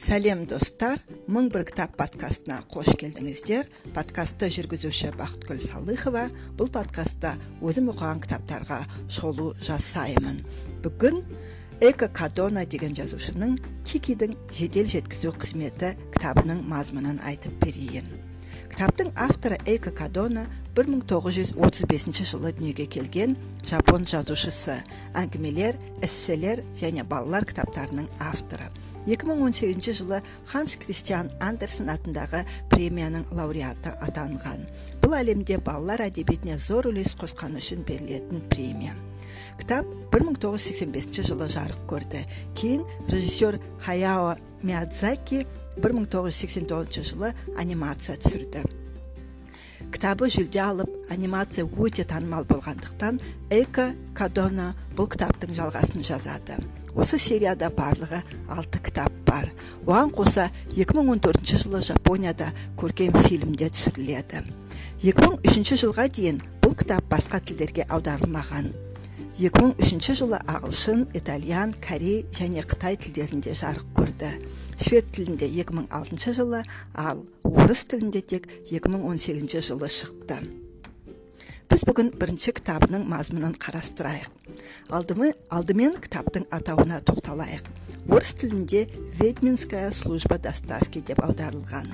сәлем достар. Мың бір кітап подкастына қош келдіңіздер. Подкастты жүргізуші бақытгүл салыхова. Бұл подкастта өзім оқыған кітаптарға шолу жасаймын. Бүгін эко кадона деген жазушының кикидің жедел жеткізу қызметі кітабының мазмұнын айтып берейін. Кітаптың авторы эйко кадона 1935 жылы дүниеге келген жапон жазушысы әңгімелер эсселер және балалар кітаптарының авторы. 2018 жылы ханс кристиан андерсон атындағы премияның лауреаты атанған. Бұл әлемде балалар әдебиетіне зор үлес қосқаны үшін берілетін премия. Кітап 1985 жылы жарық көрді. Кейін режиссер хаяо миядзаки 1989 жылы анимация түсірді. Кітабы жүлде алып анимация өте танымал болғандықтан эко кадона бұл кітаптың жалғасын жазады. Осы серияда барлығы алты кітап бар. Оған қоса 2014 жылы жапонияда көркем фильмде түсіріледі. 2003 жылға дейін бұл кітап басқа тілдерге аударылмаған. 2003 жылы ағылшын итальян корей және қытай тілдерінде жарық көрді. Швед тілінде 2006 жылы ал орыс тілінде тек 2018 жылы шықты. Біз бүгін бірінші кітабының мазмұнын қарастырайық. Алдымен, алдымен кітаптың атауына тоқталайық. Орыс тілінде ведьминская служба доставки деп аударылған.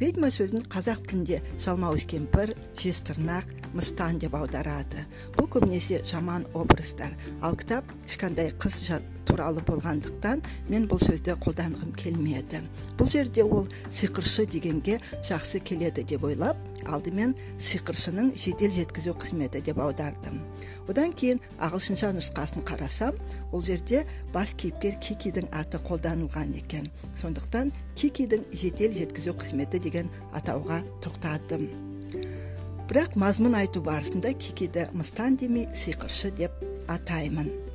Ведьма сөзін қазақ тілінде жалмауыз кемпір жезтырнақ мыстан деп аударады. Бұл көбінесе жаман образдар. Ал кітап ешқандай қыз туралы болғандықтан мен бұл сөзді қолданғым келмеді. Бұл жерде ол сиқыршы дегенге жақсы келеді деп ойлап алдымен сиқыршының жедел жеткізу қызметі деп аудардым. Одан кейін ағылшынша нұсқасын қарасам ол жерде бас кейіпкер кикидің аты қолданылған екен. Сондықтан кикидің жедел жеткізу қызметі деген атауға тоқтадым. Бірақ мазмұн айту барысында кикиді мыстан демей сиқыршы деп атаймын.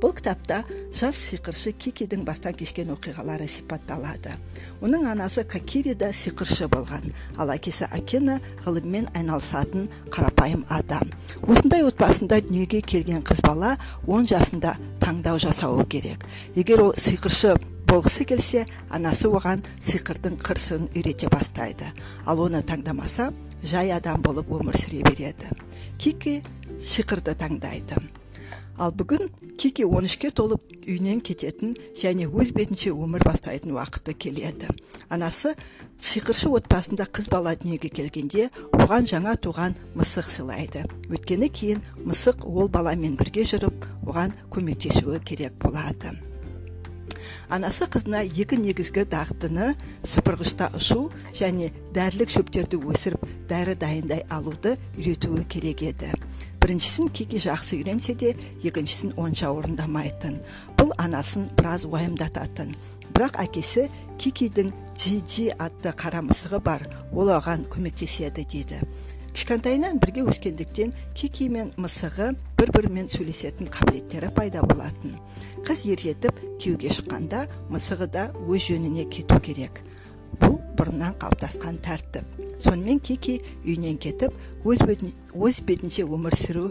Бұл кітапта жас сиқыршы кикидің бастан кешкен оқиғалары сипатталады. Оның анасы какири да сиқыршы болған. Ал әкесі акена ғылыммен айналысатын қарапайым адам. Осындай отбасында дүниеге келген қыз бала он жасында таңдау жасауы керек. Егер ол сиқыршы болғысы келсе анасы оған сиқырдың қыр сырын үйрете бастайды. Ал оны таңдамаса жай адам болып өмір сүре береді. Кики сиқырды таңдайды. Ал бүгін кики 13-ке толып үйінен кететін және өз бетінше өмір бастайтын уақыты келеді. Анасы сиқыршы отбасында қыз бала дүниеге келгенде оған жаңа туған мысық сыйлайды. Өйткені кейін мысық ол баламен бірге жүріп оған көмектесуі керек болады. Анасы қызына екі негізгі дағдыны сыпырғышта ұшу және дәрілік шөптерді өсіріп дәрі дайындай алуды үйретуі керек еді. Біріншісін кики жақсы үйренсе де екіншісін онша орындамайтын. Бұл анасын біраз уайымдататын. Бірақ әкесі кикидің джи атты қара мысығы бар. Ол оған көмектеседі дейді кішкентайынан бірге өскендіктен кики мен мысығы бір бірімен сөйлесетін қабілеттері пайда болатын. Қыз ержетіп күйеуге шыққанда мысығы да өз жөніне кету керек. Бұл бұрыннан қалыптасқан тәртіп. Сонымен кики үйінен кетіп өз, бетін, өз бетінше өмір сүру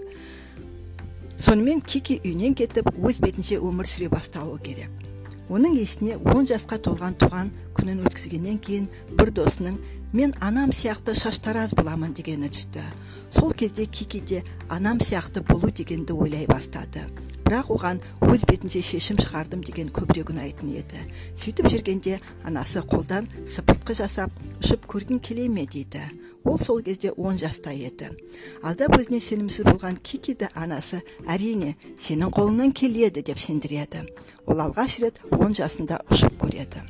сонымен кики үйінен кетіп өз бетінше өмір сүре бастауы керек. Оның есіне он жасқа толған туған күнін өткізгеннен кейін бір досының мен анам сияқты шаштараз боламын дегені түсті. Сол кезде кики де анам сияқты болу дегенді ойлай бастады. Бірақ оған өз бетінше шешім шығардым деген көбірек ұнайтын еді. Сөйтіп жүргенде анасы қолдан сыпыртқы жасап ұшып көргің келе ме? дейді. Ол сол кезде он жаста еді. Алдап өзіне сенімсіз болған кикиді анасы әрине сенің қолыңнан келеді деп сендіреді. Ол алғаш рет он жасында ұшып көреді.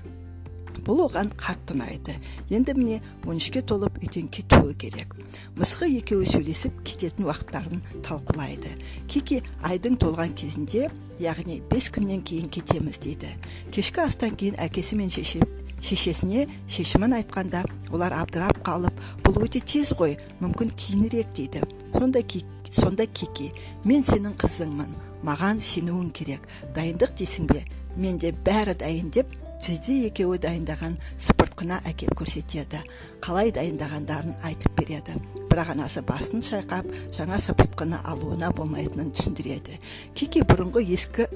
Бұл оған қатты ұнайды. Енді міне он үшке толып үйден кетуі керек. Мысығы екеуі сөйлесіп кететін уақыттарын талқылайды. Кики айдың толған кезінде яғни бес күннен кейін кетеміз дейді. Кешкі астан кейін әкесі мен шеше, шешесіне шешімін айтқанда олар абдырап қалып бұл өте тез ғой мүмкін кейінірек дейді. Сонда, ки, сонда кики мен сенің қызыңмын маған сенуің керек. Дайындық дейсің бе? Менде бәрі дайын деп джиджи екеуі дайындаған сыпыртқына әкеп көрсетеді. Қалай дайындағандарын айтып береді. Бірақ анасы басын шайқап жаңа сыпыртқыны алуына болмайтынын түсіндіреді. Кики бұрынғы ескі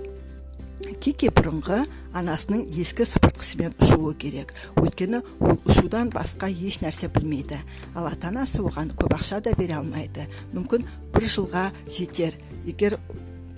кики бұрынғы анасының ескі сыпыртқысымен ұшуы керек. Өйткені ол ұшудан басқа еш нәрсе білмейді. Ал ата анасы оған көп ақша да бере алмайды. Мүмкін бір жылға жетер егер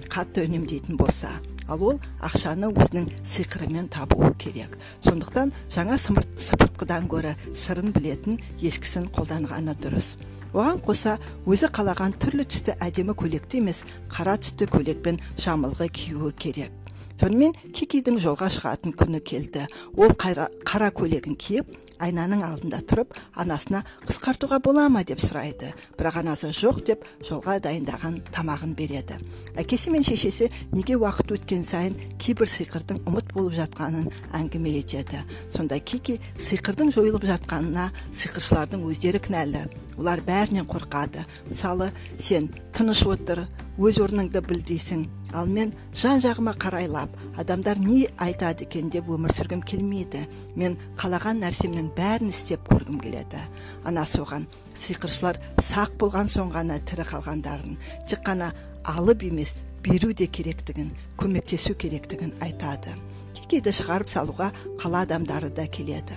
қатты үнемдейтін болса. Ал ол ақшаны өзінің сиқырымен табуы керек. Сондықтан жаңа сыпыртқыдан гөрі сырын білетін ескісін қолданғаны дұрыс. Оған қоса өзі қалаған түрлі түсті әдемі көйлекті емес қара түсті көйлек пен жамылғы киюі керек. Сонымен кикидің жолға шығатын күні келді. Ол қара, қара көйлегін киіп айнаның алдында тұрып анасына қысқартуға бола ма? деп сұрайды. Бірақ анасы жоқ деп жолға дайындаған тамағын береді. Әкесі мен шешесі неге уақыт өткен сайын кейбір сиқырдың ұмыт болып жатқанын әңгіме етеді. Сонда кики сиқырдың жойылып жатқанына сиқыршылардың өздері кінәлі. Олар бәрінен қорқады. Мысалы сен тыныш отыр өз орныңды біл дейсің. Ал мен жан жағыма қарайлап адамдар не айтады екен деп өмір сүргім келмейді. Мен қалаған нәрсемнің бәрін істеп көргім келеді. Анасы оған сиқыршылар сақ болған соң ғана тірі қалғандарын тек қана алып емес беру де керектігін көмектесу керектігін айтады. Кикиді шығарып салуға қала адамдары да келеді.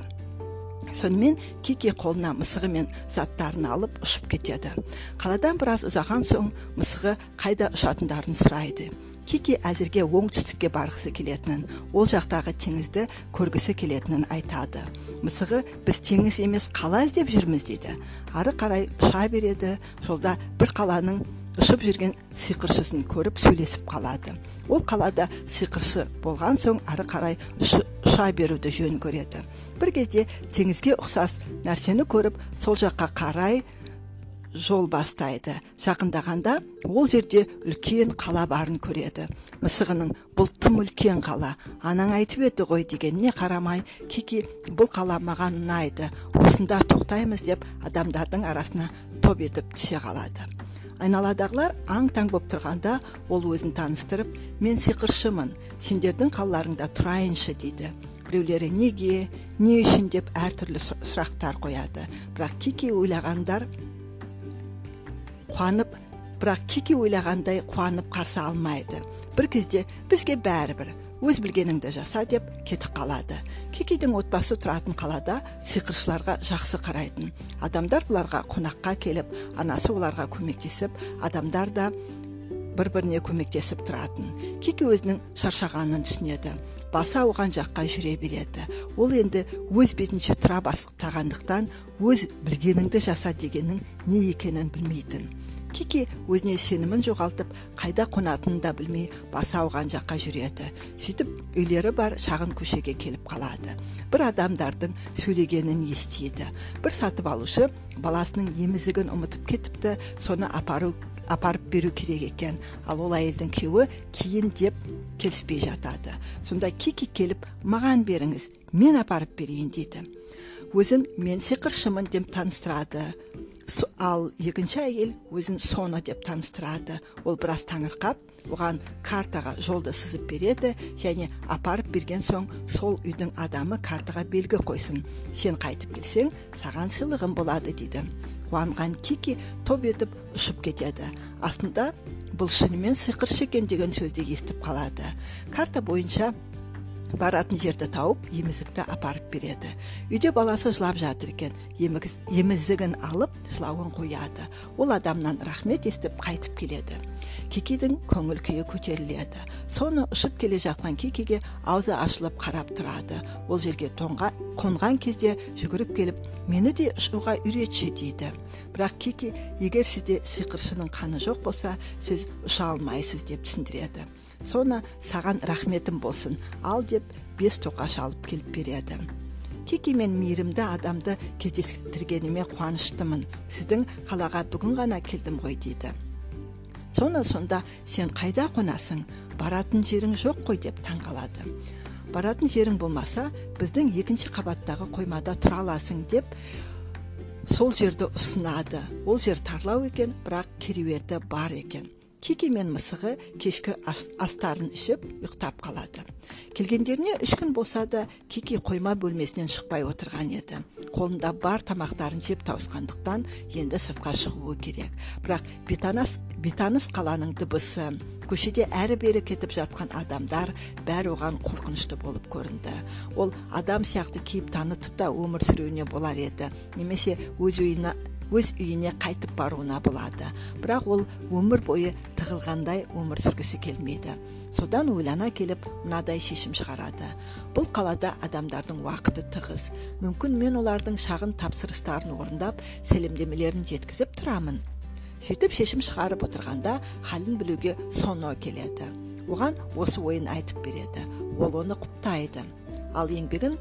Сонымен кики қолына мысығы мен заттарын алып ұшып кетеді. Қаладан біраз ұзаған соң мысығы қайда ұшатындарын сұрайды. Кики әзірге оңтүстікке барғысы келетінін ол жақтағы теңізді көргісі келетінін айтады. Мысығы біз теңіз емес қала іздеп жүрміз? дейді. Ары қарай ұша береді. Жолда бір қаланың ұшып жүрген сиқыршысын көріп сөйлесіп қалады. Ол қалада сиқыршы болған соң ары қарай ұша беруді жөн көреді. Бір кезде теңізге ұқсас нәрсені көріп сол жаққа қарай жол бастайды. Жақындағанда ол жерде үлкен қала барын көреді. Мысығының бұл тым үлкен қала анаң айтып еді ғой дегеніне қарамай кики бұл қала маған ұнайды осында тоқтаймыз деп адамдардың арасына топ етіп түсе қалады. Айналадағылар аң таң боп тұрғанда ол өзін таныстырып мен сиқыршымын сендердің қалаларыңда тұрайыншы дейді. Біреулері неге? Не үшін? деп әртүрлі сұрақтар қояды. Бірақ кики ойлағандар қуанып бірақ кики ойлағандай қуанып қарсы алмайды. Бір кезде бізге бәрібір өз білгеніңді жаса деп кетіп қалады. Кикидің отбасы тұратын қалада сиқыршыларға жақсы қарайтын. Адамдар бұларға қонаққа келіп анасы оларға көмектесіп адамдар да бір біріне көмектесіп тұратын. Кики өзінің шаршағанын түсінеді. Басы ауған жаққа жүре береді. Ол енді өз бетінше тұра бастағандықтан өз білгеніңді жаса дегеннің не екенін білмейтін. Кики өзіне сенімін жоғалтып қайда қонатынын да білмей басы ауған жаққа жүреді. Сөйтіп үйлері бар шағын көшеге келіп қалады. Бір адамдардың сөйлегенін естиді. Бір сатып алушы баласының емізігін ұмытып кетіпті соны апару апарып беру керек екен. Ал ол әйелдің күйеуі кейін деп келіспей жатады. Сонда кики келіп маған беріңіз мен апарып берейін дейді өзін мен сиқыршымын деп таныстырады. Ал екінші әйел өзін соны деп таныстырады. Ол біраз таңырқап оған картаға жолды сызып береді және апарып берген соң сол үйдің адамы картаға белгі қойсын. Сен қайтып келсең саған сыйлығым болады дейді. Қуанған кики топ етіп ұшып кетеді. Астында бұл шынымен сиқыршы екен деген сөзді естіп қалады. Карта бойынша баратын жерді тауып емізікті апарып береді. Үйде баласы жылап жатыр екен. Емізігін алып жылауын қояды. Ол адамнан рахмет естіп қайтып келеді. Кикидің көңіл күйі көтеріледі. Соны ұшып келе жатқан кикиге аузы ашылып қарап тұрады. Ол жерге тоңға қонған кезде жүгіріп келіп мені де ұшуға үйретші дейді. Бірақ кики егер сізде сиқыршының қаны жоқ болса сіз ұша алмайсыз деп түсіндіреді. Соны саған рахметім болсын. Ал деп бес тоқаш алып келіп береді. Кики мен мейірімді адамды кездестіргеніме қуаныштымын. Сіздің қалаға бүгін ғана келдім ғой дейді. Соны сонда сен қайда қонасың? Баратын жерің жоқ қой деп таңғалады. Баратын жерің болмаса біздің екінші қабаттағы қоймада тұра аласың деп сол жерді ұсынады. Ол жер тарлау екен бірақ кереуеті бар екен. Кики мен мысығы кешкі астарын ішіп ұйықтап қалады. Келгендеріне үш күн болса да кики қойма бөлмесінен шықпай отырған еді. Қолында бар тамақтарын жеп тауысқандықтан енді сыртқа шығуы керек. Бірақ бейтаныс бейтаныс қаланың дыбысы көшеде әрі бері кетіп жатқан адамдар бәрі оған қорқынышты болып көрінді. Ол адам сияқты кейіп танытып та өмір сүруіне болар еді. Немесе өз үйіне өз үйіне қайтып баруына болады. Бірақ ол өмір бойы тығылғандай өмір сүргісі келмейді. Содан ойлана келіп мынадай шешім шығарады. Бұл қалада адамдардың уақыты тығыз. Мүмкін мен олардың шағын тапсырыстарын орындап сәлемдемелерін жеткізіп тұрамын. Сөйтіп шешім шығарып отырғанда халін білуге соно келеді. Оған осы ойын айтып береді. Ол оны құптайды. Ал еңбегін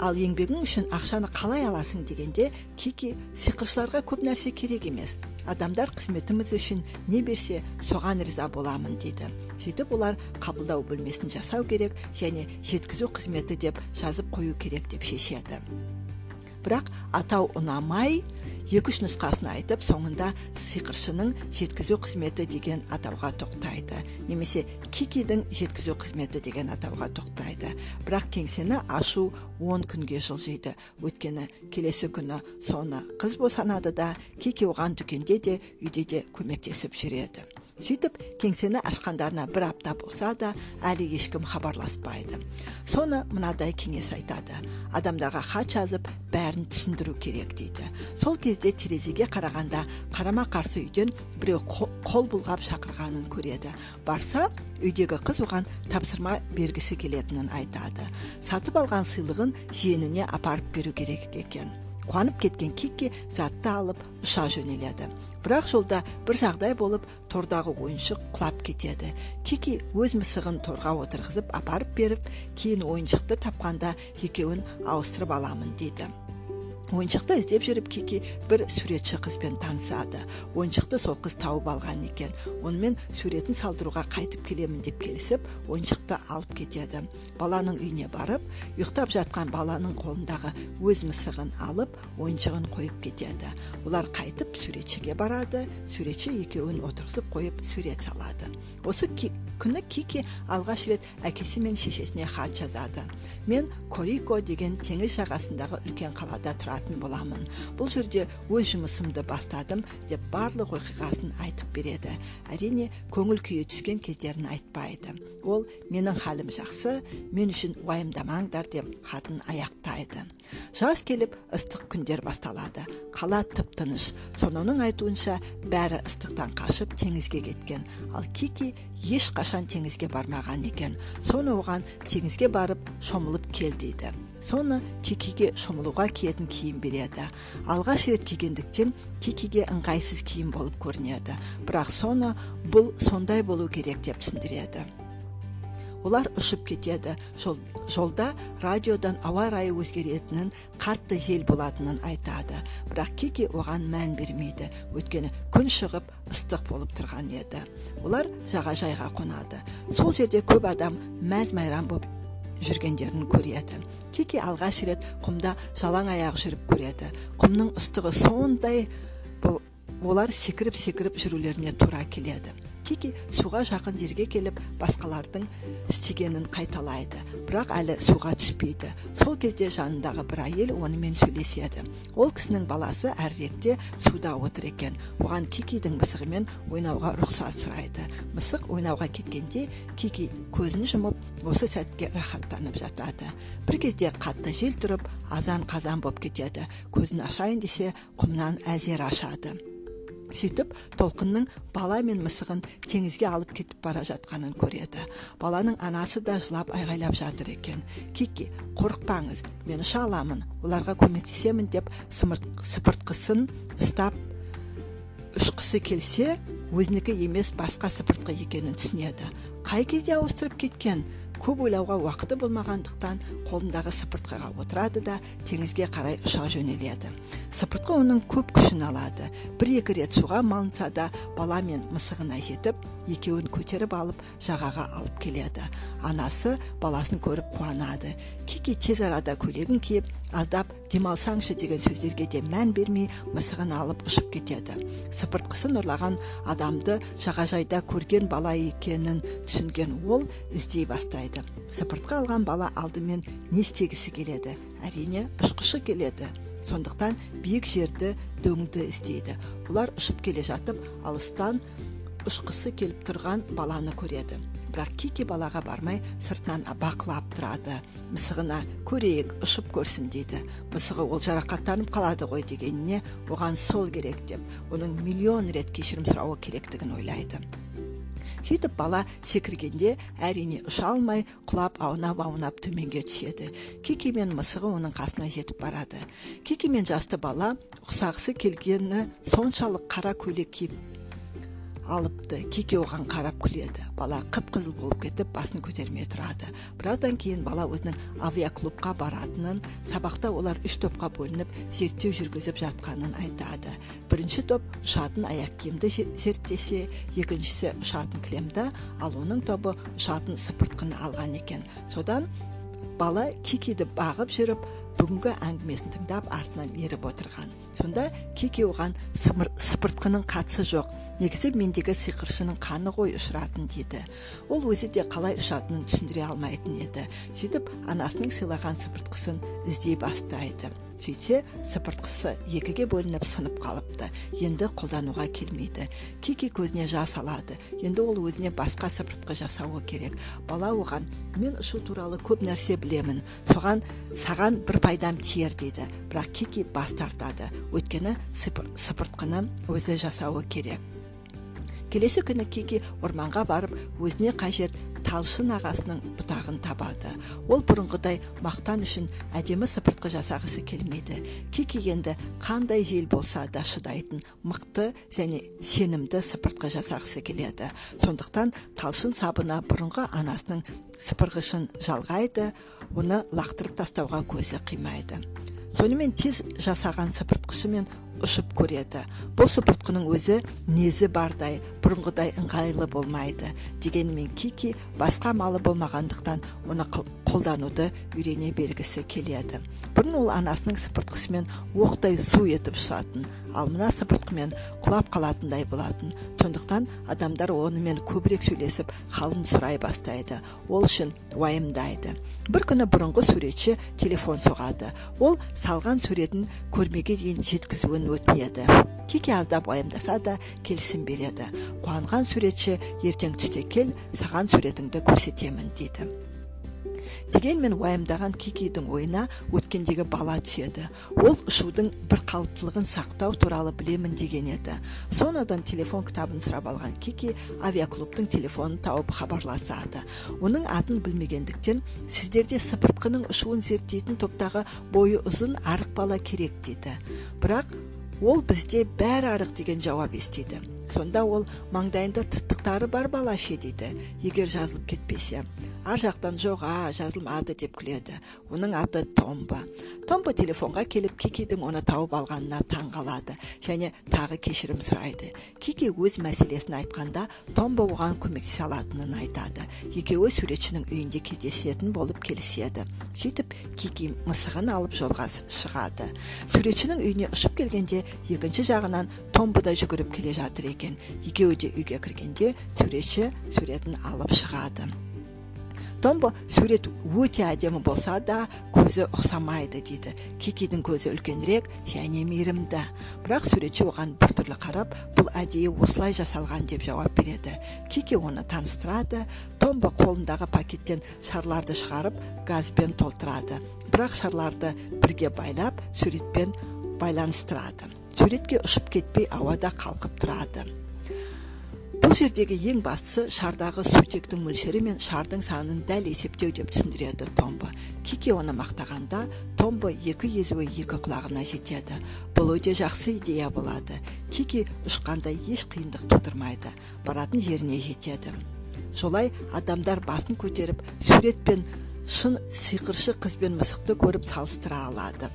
ал еңбегің үшін ақшаны қалай аласың дегенде кики сиқыршыларға көп нәрсе керек емес. Адамдар қызметіміз үшін не берсе соған риза боламын дейді. Сөйтіп олар қабылдау бөлмесін жасау керек және жеткізу қызметі деп жазып қою керек деп шешеді. Бірақ атау ұнамай екі үш нұсқасын айтып соңында сиқыршының жеткізу қызметі деген атауға тоқтайды. Немесе кикидің жеткізу қызметі деген атауға тоқтайды. Бірақ кеңсені ашу он күнге жылжиды. Өйткені келесі күні соны қыз босанады да кики оған дүкенде де үйде де көмектесіп жүреді. Сөйтіп кеңсені ашқандарына бір апта болса да әлі ешкім хабарласпайды. Соны мынадай кеңес айтады. Адамдарға хат жазып бәрін түсіндіру керек дейді. Сол кезде терезеге қарағанда қарама қарсы үйден біреу қол бұлғап шақырғанын көреді. Барса үйдегі қыз оған тапсырма бергісі келетінін айтады. Сатып алған сыйлығын жиеніне апарып беру керек екен. Қуанып кеткен кикки затты алып ұша жөнеледі. Бірақ жолда бір жағдай болып тордағы ойыншық құлап кетеді. Кики өз мысығын торға отырғызып апарып беріп кейін ойыншықты тапқанда екеуін ауыстырып аламын дейді ойыншықты іздеп жүріп кики бір суретші қызбен танысады. Ойыншықты сол қыз тауып алған екен. Онымен суретін салдыруға қайтып келемін деп келісіп ойыншықты алып кетеді. Баланың үйіне барып ұйықтап жатқан баланың қолындағы өз мысығын алып ойыншығын қойып кетеді. Олар қайтып суретшіге барады. Суретші екеуін отырғызып қойып сурет салады. Осы күні кики алғаш рет әкесі мен шешесіне хат жазады. Мен корико деген теңіз жағасындағы үлкен қалада боламын. Бұл жерде өз жұмысымды бастадым деп барлық оқиғасын айтып береді. Әрине көңіл күйі түскен кездерін айтпайды. Ол менің халім жақсы мен үшін уайымдамаңдар деп хатын аяқтайды. Жаз келіп ыстық күндер басталады. Қала тып тыныш сононың айтуынша бәрі ыстықтан қашып теңізге кеткен. Ал кики ешқашан теңізге бармаған екен. Соны оған теңізге барып шомылып кел дейді. Соны кикиге шомылуға киетін киім береді. Алғаш рет кигендіктен кикиге ыңғайсыз киім болып көрінеді. Бірақ соны бұл сондай болу керек деп түсіндіреді. Олар ұшып кетеді. Жол, жолда радиодан ауа райы өзгеретінін қатты жел болатынын айтады. Бірақ кики оған мән бермейді. Өйткені күн шығып ыстық болып тұрған еді. Олар жағажайға қонады. Сол жерде көп адам мәз майрам болып жүргендерін көреді. Кики алғаш рет құмда жалаң аяқ жүріп көреді. Құмның ыстығы сондай олар секіріп секіріп жүрулеріне тура келеді. Кики суға жақын жерге келіп басқалардың істегенін қайталайды. Бірақ әлі суға түспейді. Сол кезде жанындағы бір әйел онымен сөйлеседі. Ол кісінің баласы әріректе суда отыр екен. Оған кикидің мысығымен ойнауға рұқсат сұрайды. Мысық ойнауға кеткенде кики көзін жұмып осы сәтке рахаттанып жатады. Бір кезде қатты жел тұрып азан қазан болып кетеді. Көзін ашайын десе құмнан әзер ашады. Сөйтіп толқынның бала мен мысығын теңізге алып кетіп бара жатқанын көреді. Баланың анасы да жылап айғайлап жатыр екен. Кики қорықпаңыз мен ұша аламын оларға көмектесемін деп сымырт, сыпыртқысын ұстап ұшқысы келсе өзінікі емес басқа сыпыртқы екенін түсінеді. Қай кезде ауыстырып кеткен? Көп ойлауға уақыты болмағандықтан қолындағы сыпыртқыға отырады да теңізге қарай ұша жөнеледі. Сыпыртқы оның көп күшін алады. Бір екі рет суға малынса да бала мен мысығына жетіп екеуін көтеріп алып жағаға алып келеді. Анасы баласын көріп қуанады. Кики тез арада көйлегін киіп аздап демалсаңшы деген сөздерге де мән бермей мысығын алып ұшып кетеді. Сыпыртқысын ұрлаған адамды жағажайда көрген бала екенін түсінген ол іздей бастайды. Сыпыртқы алған бала алдымен не істегісі келеді? Әрине ұшқышы келеді. Сондықтан биік жерді дөңді іздейді. Олар ұшып келе жатып алыстан ұшқысы келіп тұрған баланы көреді. Бірақ кики балаға бармай сыртынан бақылап тұрады. Мысығына көрейік ұшып көрсін дейді. Мысығы ол жарақаттанып қалады ғой дегеніне оған сол керек деп оның миллион рет кешірім сұрауы керектігін ойлайды. Сөйтіп бала секіргенде әрине ұша алмай құлап аунап аунап төменге түседі. Кики мен мысығы оның қасына жетіп барады. Кики мен жасты бала ұқсағысы келгені соншалық қара көйлек киіп алыпты. Кики оған қарап күледі. Бала қып қызыл болып кетіп басын көтермей тұрады. Біраздан кейін бала өзінің авиаклубқа баратынын сабақта олар үш топқа бөлініп зерттеу жүргізіп жатқанын айтады. Бірінші топ ұшатын аяқ киімді зерттесе екіншісі ұшатын кілемді ал оның тобы ұшатын сыпыртқыны алған екен. Содан бала кикиді бағып жүріп бүгінгі әңгімесін тыңдап артынан еріп отырған. Сонда кики оған сыпыртқының қатысы жоқ. Негізі мендегі сиқыршының қаны ғой ұшыратын дейді ол өзі де қалай ұшатынын түсіндіре алмайтын еді. Сөйтіп анасының сыйлаған сыпыртқысын іздей бастайды сөйтсе сыпыртқысы екіге бөлініп сынып қалыпты. Енді қолдануға келмейді. Кики көзіне жас алады. Енді ол өзіне басқа сыпыртқы жасауы керек. Бала оған мен ұшу туралы көп нәрсе білемін. Соған саған бір пайдам тиер дейді. Бірақ кики бас тартады. Өйткені сыпыртқыны өзі жасауы керек. Келесі күні кики орманға барып өзіне қажет талшын ағасының бұтағын табады. Ол бұрынғыдай мақтан үшін әдемі сыпыртқы жасағысы келмейді. Кики енді қандай жел болса да шыдайтын мықты және сенімді сыпыртқы жасағысы келеді. Сондықтан талшын сабына бұрынғы анасының сыпырғышын жалғайды оны лақтырып тастауға көзі қимайды. Сонымен тез жасаған сыпыртқышымен ұшып көреді. Бұл сыпыртқының өзі незі бардай бұрынғыдай ыңғайлы болмайды дегенмен кики басқа малы болмағандықтан оны қолдануды үйрене бергісі келеді. Бұрын ол анасының сыпыртқысымен оқтай зу етіп ұшатын ал мына сыпыртқымен құлап қалатындай болатын. Сондықтан адамдар онымен көбірек сөйлесіп халын сұрай бастайды. Ол үшін уайымдайды. Бір күні бұрынғы суретші телефон соғады. Ол салған суретін көрмеге дейін жеткізуін өтінеді кики аздап уайымдаса да келісім береді. Қуанған суретші ертең түсте кел саған суретіңді көрсетемін дейді. Дегенмен уайымдаған кикидің ойына өткендегі бала түседі. Ол ұшудың бір қалыптылығын сақтау туралы білемін деген еді. Сонадан телефон кітабын сұрап алған кики авиаклубтың телефонын тауып хабарласады. Оның атын білмегендіктен сіздерде сыпыртқының ұшуын зерттейтін топтағы бойы ұзын арық бала керек дейді. Бірақ ол бізде бәрі арық деген жауап естиді. Сонда ол маңдайында тыртықтары бар бала ше дейді. Егер жазылып кетпесе. Ар жақтан жоқ а жазылмады деп күледі. Оның аты томба. Томба телефонға келіп кикидің оны тауып алғанына таң қалады және тағы кешірім сұрайды. Кики өз мәселесін айтқанда томба оған көмектесе алатынын айтады. Екеуі суретшінің үйінде кездесетін болып келіседі. Сөйтіп кики мысығын алып жолға шығады. Суретшінің үйіне ұшып келгенде екінші жағынан томба да жүгіріп келе жатыр екен. Екеуі де үйге кіргенде суретші суретін алып шығады. Томбо сурет өте әдемі болса да көзі ұқсамайды дейді кикидің көзі үлкенірек және мейірімді бірақ суретші оған біртүрлі қарап бұл әдейі осылай жасалған деп жауап береді кики оны таныстырады томбо қолындағы пакеттен шарларды шығарып газбен толтырады бірақ шарларды бірге байлап суретпен байланыстырады суретке ұшып кетпей ауада қалқып тұрады бұл жердегі ең бастысы шардағы сутектің мөлшері мен шардың санын дәл есептеу деп түсіндіреді томбо кики оны мақтағанда томбо екі езуі екі құлағына жетеді. Бұл өте жақсы идея болады. Кики ұшқанда еш қиындық тудырмайды. Баратын жеріне жетеді. Солай адамдар басын көтеріп сурет пен шын сиқыршы қыз бен мысықты көріп салыстыра алады.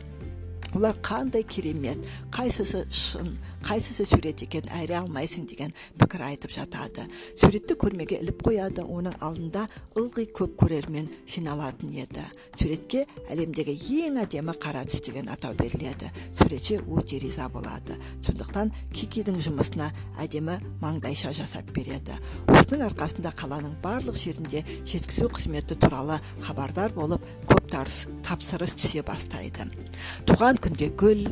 Олар қандай керемет қайсысы шын қайсысы сурет екенін айыра алмайсың деген пікір айтып жатады суретті көрмеге іліп қояды оның алдында ылғи көп көрермен жиналатын еді суретке әлемдегі ең әдемі қара түс деген атау беріледі суретші өте риза болады сондықтан кикидің жұмысына әдемі маңдайша жасап береді осының арқасында қаланың барлық жерінде жеткізу қызметі туралы хабардар болып көп тапсырыс түсе бастайды. Туған күнге гүл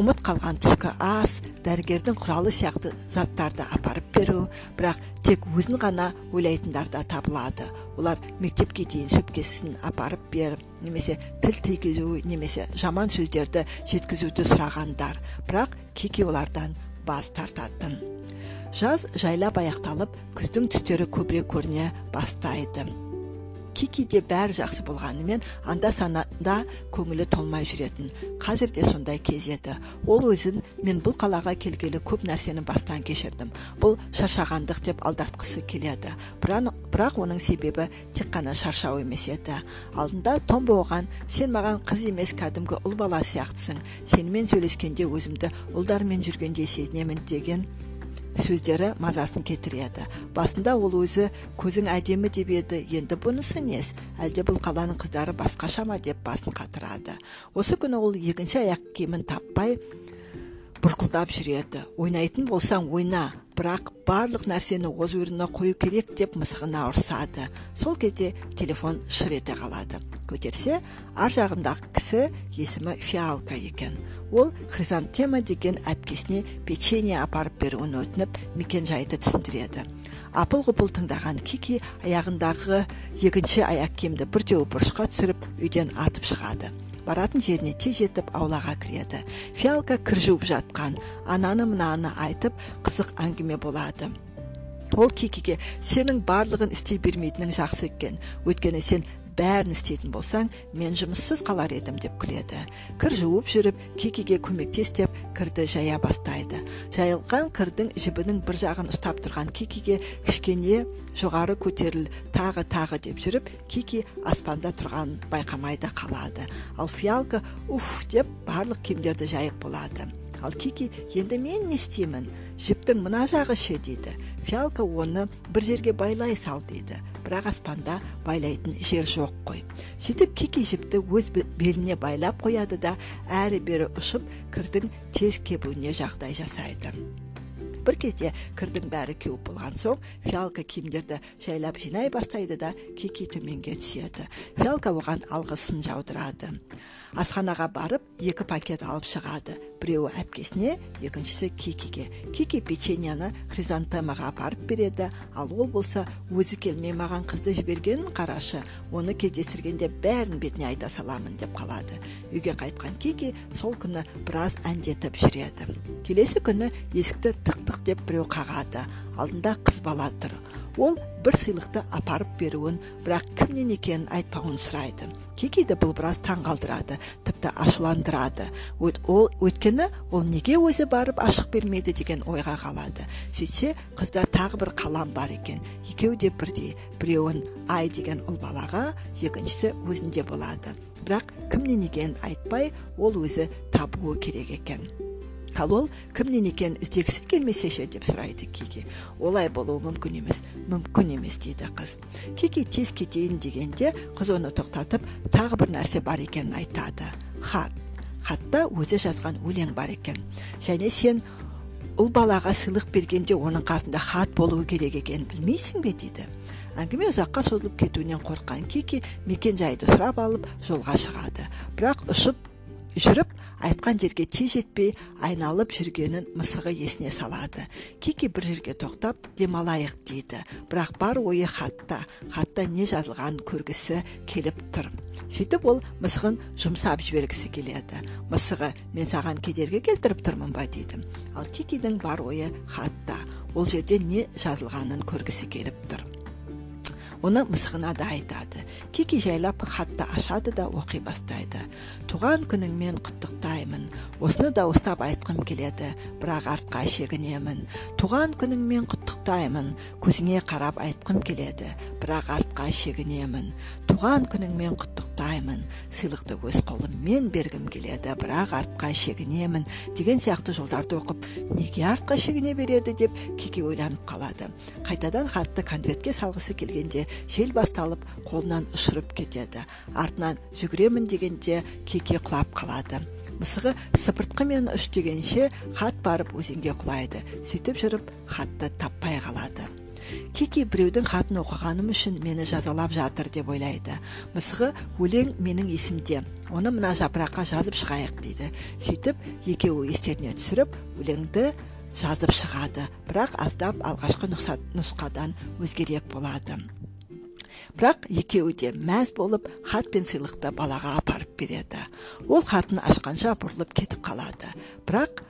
ұмыт қалған түскі ас дәрігердің құралы сияқты заттарды апарып беру бірақ тек өзін ғана ойлайтындар да табылады. Олар мектепке дейін сөмкесін апарып беріп немесе тіл тигізу немесе жаман сөздерді жеткізуді сұрағандар. Бірақ кеке олардан бас тартатын. Жаз жайлап аяқталып күздің түстері көбірек көріне бастайды. Кикиде бәрі жақсы болғанымен анда санада көңілі толмай жүретін. Қазір де сондай кез еді. Ол өзін мен бұл қалаға келгелі көп нәрсені бастан кешірдім. Бұл шаршағандық деп алдартқысы келеді. Бірақ оның себебі тек қана шаршау емес еді. Алдында томбо оған сен маған қыз емес кәдімгі ұл бала сияқтысың. Сенімен сөйлескенде өзімді ұлдармен жүргендей сезінемін деген сөздері мазасын кетіреді. Басында ол өзі көзің әдемі деп еді. Енді бұнысы нес? Әлде бұл қаланың қыздары басқаша ма деп басын қатырады. Осы күні ол екінші аяқ киімін таппай бұрқылдап жүреді. Ойнайтын болсаң ойна бірақ барлық нәрсені өз орнына қою керек деп мысығына ұрсады. Сол кезде телефон шыр ете қалады. Көтерсе ар жағындағы кісі есімі фиалка екен. Ол хризантема деген әпкесіне печенье апарып беруін өтініп мекен жайды түсіндіреді. Апыл ғұпыл тыңдаған кики аяғындағы екінші аяқ киімді бірдеу бұрышқа түсіріп үйден атып шығады. Баратын жеріне тез жетіп аулаға кіреді. Фиалка кір жуып жатқан. Ананы мынаны айтып қызық әңгіме болады. Ол кикиге сенің барлығын істей бермейтінің жақсы екен. Өйткені сен бәрін істейтін болсаң мен жұмыссыз қалар едім деп күледі. Кір жуып жүріп кикиге көмектес деп кірді жая бастайды. Жайылған кірдің жібінің бір жағын ұстап тұрған кикиге кішкене жоғары көтеріл тағы тағы деп жүріп кики аспанда тұрғанын байқамай да қалады. Ал фиалка уф! деп барлық киімдерді жайып болады. Ал кики енді мен не істеймін? Жіптің мына жағы ше? дейді. Фиалка оны бір жерге байлай сал дейді. Бірақ аспанда байлайтын жер жоқ қой. Сөйтіп кики жіпті өз беліне байлап қояды да әрі бері ұшып кірдің тез кебуіне жағдай жасайды. Бір кезде кірдің бәрі кеуіп болған соң фиалка киімдерді жайлап жинай бастайды да кики төменге түседі. Фиалка оған алғысын жаудырады. Асханаға барып екі пакет алып шығады. Біреуі әпкесіне екіншісі кикиге. Кики печеньяны хризантемаға апарып береді. Ал ол болса өзі келмей маған қызды жібергенін қарашы. Оны кездестіргенде бәрін бетіне айта саламын деп қалады. Үйге қайтқан кики сол күні біраз әндетіп жүреді. Келесі күні есікті тық тық деп біреу қағады. Алдында қыз бала тұр. Ол бір сыйлықты апарып беруін бірақ кімнен екенін айтпауын сұрайды. Кикиді бұл біраз таңғалдырады тіпті ашуландырады. Ол өйткені ол неге өзі барып ашық бермейді деген ойға қалады. Сөйтсе қызда тағы бір қалам бар екен. Екеуі де бірдей. Біреуін ай деген ұл балаға екіншісі өзінде болады. Бірақ кімнен екенін айтпай ол өзі табуы керек екен. Ал ол кімнен екенін іздегісі келмесе ше деп сұрайды кики олай болуы мүмкін емес мүмкін емес дейді қыз. Кики тез кетейін дегенде қыз оны тоқтатып тағы бір нәрсе бар екенін айтады. Хат. Хатта өзі жазған өлең бар екен. Және сен ұл балаға сыйлық бергенде оның қасында хат болуы керек екенін білмейсің бе дейді. Әңгіме ұзаққа созылып кетуінен қорыққан кики мекен жайды сұрап алып жолға шығады. Бірақ ұшып жүріп айтқан жерге тез жетпей айналып жүргенін мысығы есіне салады. Кики бір жерге тоқтап демалайық дейді. Бірақ бар ойы хатта хатта не жазылғанын көргісі келіп тұр. Сөйтіп ол мысығын жұмсап жібергісі келеді. Мысығы мен саған кедергі келтіріп тұрмын ба? дейді. Ал кикидің бар ойы хатта. Ол жерде не жазылғанын көргісі келіп тұр. Оны мысығына да айтады кики жайлап хатты ашады да оқи бастайды туған күніңмен құттықтаймын осыны дауыстап айтқым келеді бірақ артқа шегінемін туған күніңмен құттықтаймын көзіңе қарап айтқым келеді бірақ артқа шегінемін туған күніңмен құттықтаймын ұмытпаймын сыйлықты өз қолыммен бергім келеді бірақ артқа шегінемін деген сияқты жолдарды оқып неге артқа шегіне береді деп кики ойланып қалады. Қайтадан хатты конвертке салғысы келгенде жел басталып қолынан ұшырып кетеді. Артынан жүгіремін дегенде кики құлап қалады. Мысығы сыпыртқымен үш дегенше хат барып өзенге құлайды. Сөйтіп жүріп хатты таппай қалады. Кики біреудің хатын оқығаным үшін мені жазалап жатыр деп ойлайды. Мысығы өлең менің есімде. Оны мына жапыраққа жазып шығайық дейді. Сөйтіп екеуі естеріне түсіріп өлеңді жазып шығады. Бірақ аздап алғашқы нұсқадан өзгерек болады. Бірақ екеуі де мәз болып хат пен сыйлықты балаға апарып береді. Ол хатын ашқанша бұрылып кетіп қалады. Бірақ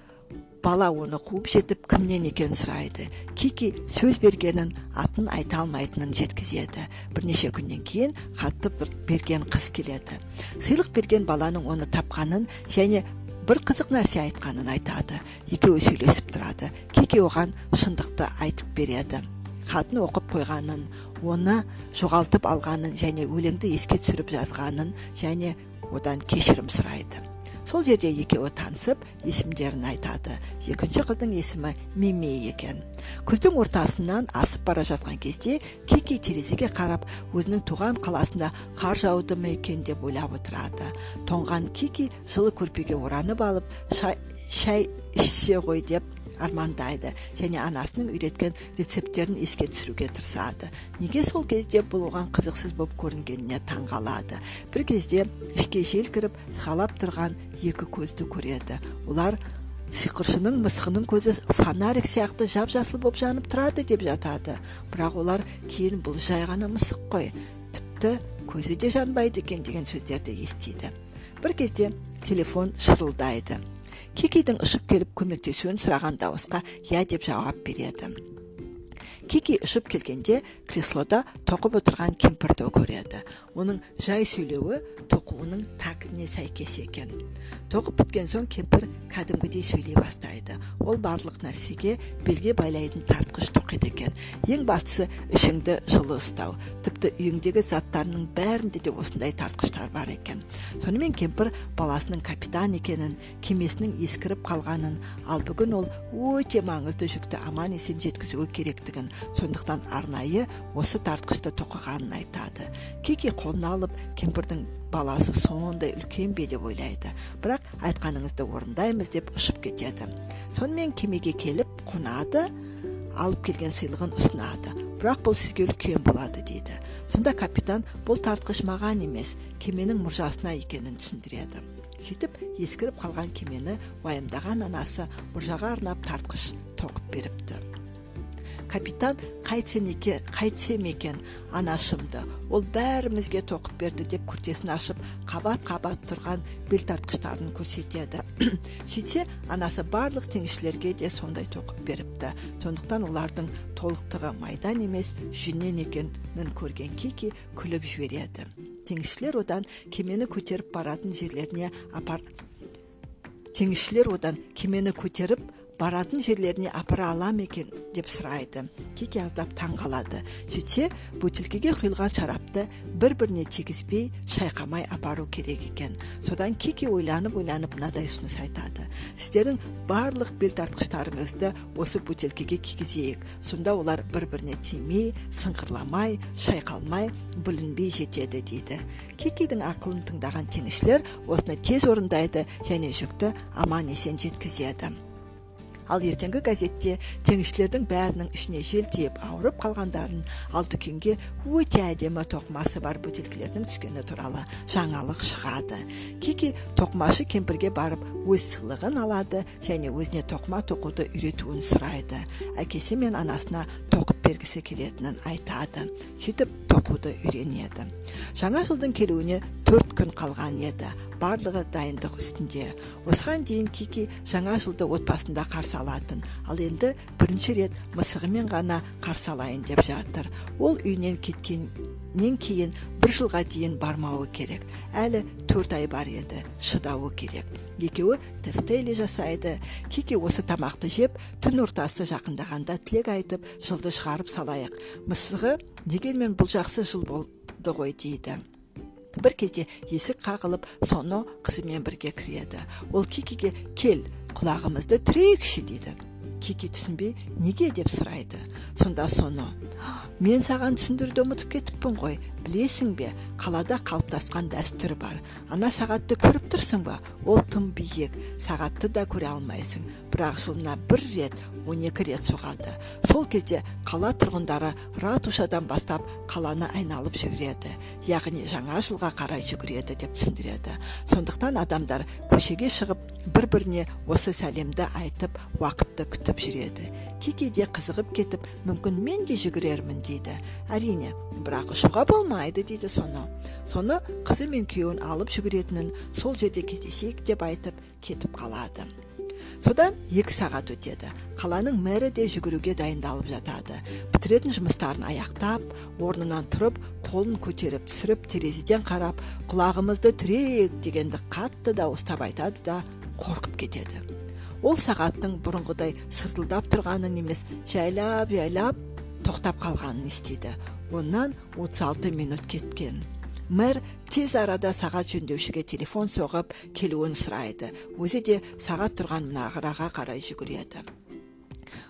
бала оны қуып жетіп кімнен екенін сұрайды. Кики сөз бергенін атын айта алмайтынын жеткізеді. Бірнеше күннен кейін хатты берген қыз келеді. Сыйлық берген баланың оны тапқанын және бір қызық нәрсе айтқанын айтады. Екеуі сөйлесіп тұрады. Кики оған шындықты айтып береді. Хатын оқып қойғанын оны жоғалтып алғанын және өлеңді еске түсіріп жазғанын және одан кешірім сұрайды. Сол жерде екеуі танысып есімдерін айтады. Екінші қыздың есімі миме екен. Күздің ортасынан асып бара жатқан кезде кики терезеге қарап өзінің туған қаласында қар жауды ма екен деп ойлап отырады. Тоңған кики жылы көрпеге оранып алып шай, шай ішсе ғой деп армандайды және анасының үйреткен рецепттерін еске түсіруге тырысады. Неге сол кезде бұл оған қызықсыз болып көрінгеніне таң қалады? Бір кезде ішке жел кіріп сығалап тұрған екі көзді көреді. Олар сиқыршының мысығының көзі фонарик сияқты жап жасыл болып жанып тұрады деп жатады. Бірақ олар кейін бұл жай ғана мысық қой. Тіпті көзі де жанбайды екен деген сөздерді естиді. Бір кезде телефон шырылдайды. Кикидің ұшып келіп көмектесуін сұраған дауысқа иә деп жауап береді. Кики ұшып келгенде креслода тоқып отырған кемпірді көреді. Оның жай сөйлеуі тоқуының тактіне сәйкес екен. Тоқып біткен соң кемпір кәдімгідей сөйлей бастайды. Ол барлық нәрсеге белге байлайтын тартқыш тоқиды екен. Ең бастысы ішіңді жылы ұстау. Тіпті үйіңдегі заттарының бәрінде де осындай тартқыштар бар екен. Сонымен кемпір баласының капитан екенін кемесінің ескіріп қалғанын ал бүгін ол өте маңызды жүкті аман есен жеткізуі керектігін сондықтан арнайы осы тартқышты тоқығанын айтады. Кики қолына алып кемпірдің баласы сондай үлкен бе деп ойлайды. Бірақ айтқаныңызды орындаймыз деп ұшып кетеді. Сонымен кемеге келіп қонады алып келген сыйлығын ұсынады. Бірақ бұл сізге үлкен болады дейді. Сонда капитан бұл тартқыш маған емес кеменің мұржасына екенін түсіндіреді сөйтіп ескіріп қалған кемені уайымдаған анасы мұржаға арнап тартқыш тоқып беріпті. Капитан қайтсен екен қайтсем екен анашымды. Ол бәрімізге тоқып берді деп күртесін ашып қабат қабат тұрған белтартқыштарын көрсетеді. Сөйтсе анасы барлық теңізшілерге де сондай тоқып беріпті. Сондықтан олардың толықтығы майдан емес жүннен екенін көрген кики күліп жібереді. Теңізшілер одан кемені көтеріп баратын жерлеріне апар теңізшілер одан кемені көтеріп баратын жерлеріне апара ала ма екен деп сұрайды. Кики аздап таң қалады. Сөйтсе бөтелкеге құйылған шарапты бір біріне тигізбей шайқамай апару керек екен. Содан кики ойланып ойланып мынадай ұсыныс айтады. Сіздердің барлық белтартқыштарыңызды осы бөтелкеге кигізейік. Сонда олар бір біріне тимей сыңғырламай шайқалмай бүлінбей жетеді дейді. Кикидің ақылын тыңдаған теңізшілер осыны тез орындайды және жүкті аман есен жеткізеді. Ал ертеңгі газетте теңізшілердің бәрінің ішіне жел тиіп ауырып қалғандарын ал дүкенге өте әдемі тоқымасы бар бөтелкелердің түскені туралы жаңалық шығады. Кики тоқымашы кемпірге барып өз сыйлығын алады және өзіне тоқыма тоқуды үйретуін сұрайды. Әкесі мен анасына тоқып бергісі келетінін айтады. Сөйтіп тоқуды үйренеді. Жаңа жылдың келуіне төрт күн қалған еді. Барлығы дайындық үстінде. Осыған дейін кики жаңа жылды отбасында қарсы алатын. Ал енді бірінші рет мысығымен ғана қарсы алайын деп жатыр. Ол үйінен кеткеннен кейін бір жылға дейін бармауы керек. Әлі төрт ай бар еді шыдауы керек. Екеуі тефтейли жасайды. Кики осы тамақты жеп түн ортасы жақындағанда тілек айтып жылды шығарып салайық. Мысығы дегенмен бұл жақсы жыл болды ғой дейді. Бір кезде есік қағылып соно қызымен бірге кіреді. Ол кикиге кел құлағымызды түрейікші дейді. Кики түсінбей неге? деп сұрайды. Сонда соны мен саған түсіндіруді ұмытып кетіппін ғой білесің бе қалада қалыптасқан дәстүр бар. Ана сағатты көріп тұрсың ба? Ол тым биік. Сағатты да көре алмайсың. Бірақ жылына бір рет 12 рет соғады. Сол кезде қала тұрғындары ратушадан бастап қаланы айналып жүгіреді. Яғни жаңа жылға қарай жүгіреді деп түсіндіреді. Сондықтан адамдар көшеге шығып бір біріне осы сәлемді айтып уақытты күтіп жүреді. Кейде қызығып кетіп мүмкін мен де жүгірермін дейді. Әрине бірақ ұшуға болмайды. Дейді соны. Соны қызы мен күйеуін алып жүгіретінін сол жерде кездесейік деп айтып кетіп қалады. Содан екі сағат өтеді. Қаланың мэрі де жүгіруге дайындалып жатады. Бітіретін жұмыстарын аяқтап орнынан тұрып қолын көтеріп түсіріп терезеден қарап құлағымызды түрейік дегенді қатты дауыстап айтады да қорқып кетеді. Ол сағаттың бұрынғыдай сыртылдап тұрғанын емес жайлап жайлап тоқтап қалғанын естиді. Оннан 36 минут кеткен. Мэр тез арада сағат жөндеушіге телефон соғып келуін сұрайды. Өзі де сағат тұрған мұнараға қарай жүгіреді.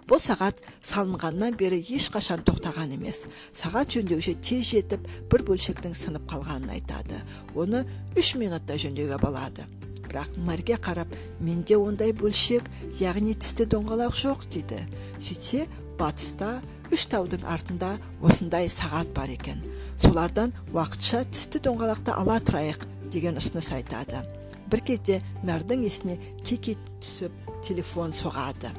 Бұл сағат салынғаннан бері ешқашан тоқтаған емес. Сағат жөндеуші тез жетіп бір бөлшектің сынып қалғанын айтады. Оны үш минутта жөндеуге болады. Бірақ мэрге қарап менде ондай бөлшек яғни тісті доңғалақ жоқ дейді. Сөйтсе батыста үш таудың артында осындай сағат бар екен. Солардан уақытша тісті доңғалақты ала тұрайық деген ұсыныс айтады. Бір кезде мэрдің есіне кики түсіп телефон соғады.